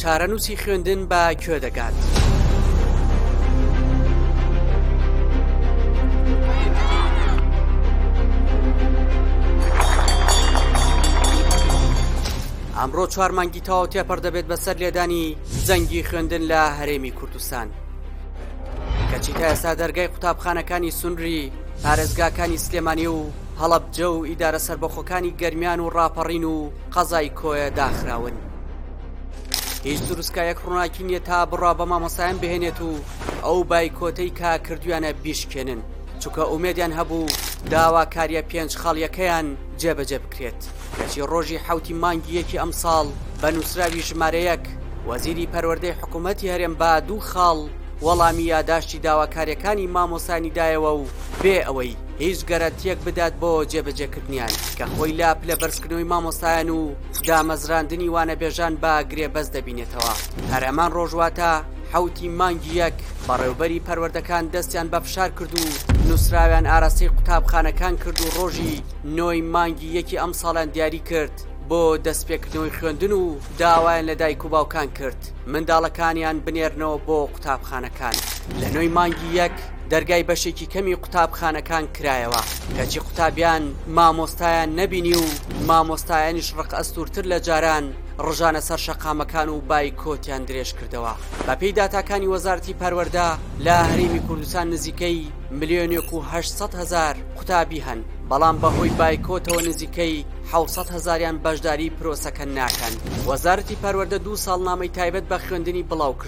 چارەنووسی خوێندن بە کوێ دەگات؟ ئەمڕۆ چوارمانگی تەواو تێپەر دەبێت بەسەر لێدانی جەنگی خوێندن لە هەرێمی کوردستان کەچی تا ئێستا دەرگای قوتابخانەکانی سنووری پارێزگاکانی سلێمانی و هەڵەبجە و ئیدارە سەربەخۆکانی گەرمیان و ڕاپەڕین و قەزای کۆیە داخراون. هیچ دروستکایەک ڕووناکی نییە تا بڕا بە مامۆسایان بهێنێت و ئەو بایکۆتەی کا کردویانە بیشکێنن چکە ئومێدیان هەبوو داواکاریە پێنج خاڵیەکەیان جێبەجێ بکرێت کەچی ڕۆژی حوتی مانگی یەکی ئەمساڵ بە نووسراوی ژمارەیەک وەزیری پەروەردەی حکوومەتتی هەرێم با دوو خاڵ وەڵامی یاداشتی داواکاریەکانی مامۆسانی دایەوە و بێ ئەوەی هیچ گەرەنتیەک بدات بۆ جێبەجێکردنیان کە خۆی لە پلە بەرزکردنەوەی مامۆستایان و دامەزراندنی وانەبێژان بە گرێبەست دەبینێتەوە هەرەمان ڕۆژواتە حوتی مانگی یەک بەڕێوبەری پەروەردەکان دەستیان بە فشار کرد و نووسراویان ئاراستەی قوتابخانەکان کرد و ڕۆژی نۆی مانگی یەکی ئەم ساڵیان دیاری کرد بۆ دەستپێکردنەوەی خوێندن و داوایان لە دایک و باوکان کرد منداڵەکانیان بنێرنەوە بۆ قوتابخانەکان لە نۆی مانگی یەک دەرگای بەشێکی کەمی قوتابخانەکان کرایەوە کەچی قوتابیان مامۆستایان نەبینی و مامۆستایانیش ڕق ئەستورتر لە جاران ڕژانە سەر شەقامەکان و بای کۆتیان درێژ کردەوە بەپی داتاکانی وەزارتی پەروەەردە لە هەرێمی کوردستان نزیکەی ملیۆنێک و هزار قوتابی هەن بەڵام بەهۆی بایکۆتەوە نزیکەی حوسەت هزاریان بەشداری پرۆسەکە ناکەن وەزارتی پەروەەردە دوو ساڵنامەی تایبەت بە خوێندنی بڵاو کرد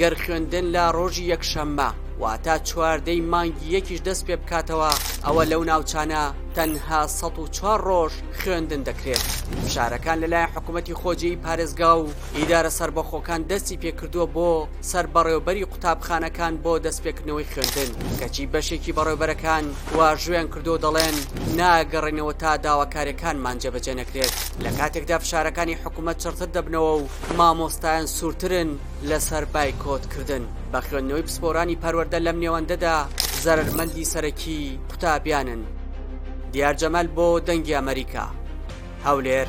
گەر خوێندن لە ڕۆژی یەکشەممە واتە چواردەی مانگی یەکیش دەست پێ بکاتەوە ئەوە لەو ناوچانە تەنها ١٠٤ ڕۆژ خوێندن دەکرێت. فشارەکان لەلایەن حکوومەتی خۆجێی پارێزگا و ئیدارە سەربەخۆکان دەستی پێکردووە بۆ سەر بەڕێوبەری قوتابخانەکان بۆ دەستپێکردنەوەی خوێندن کەچی بەشێکی بەڕێوبەرەکان واژویان کردو دەڵێن ناگەڕێنەوە تا داواکاریەکانمان جێبەجێ نەکرێت لە کاتێکدا فشارەکانی حکوومەت چڕتر دەبنەوە و مامۆستایان سوورترن لەسەر بایکۆت کردن بە خوێندنەوەی پسپۆرانی پەروەردە لەم نێوەندەدا زەرمەندی سەرەکی قوتابیانن دیار جەمال بۆ دەنگی ئەمریکا هەولێر.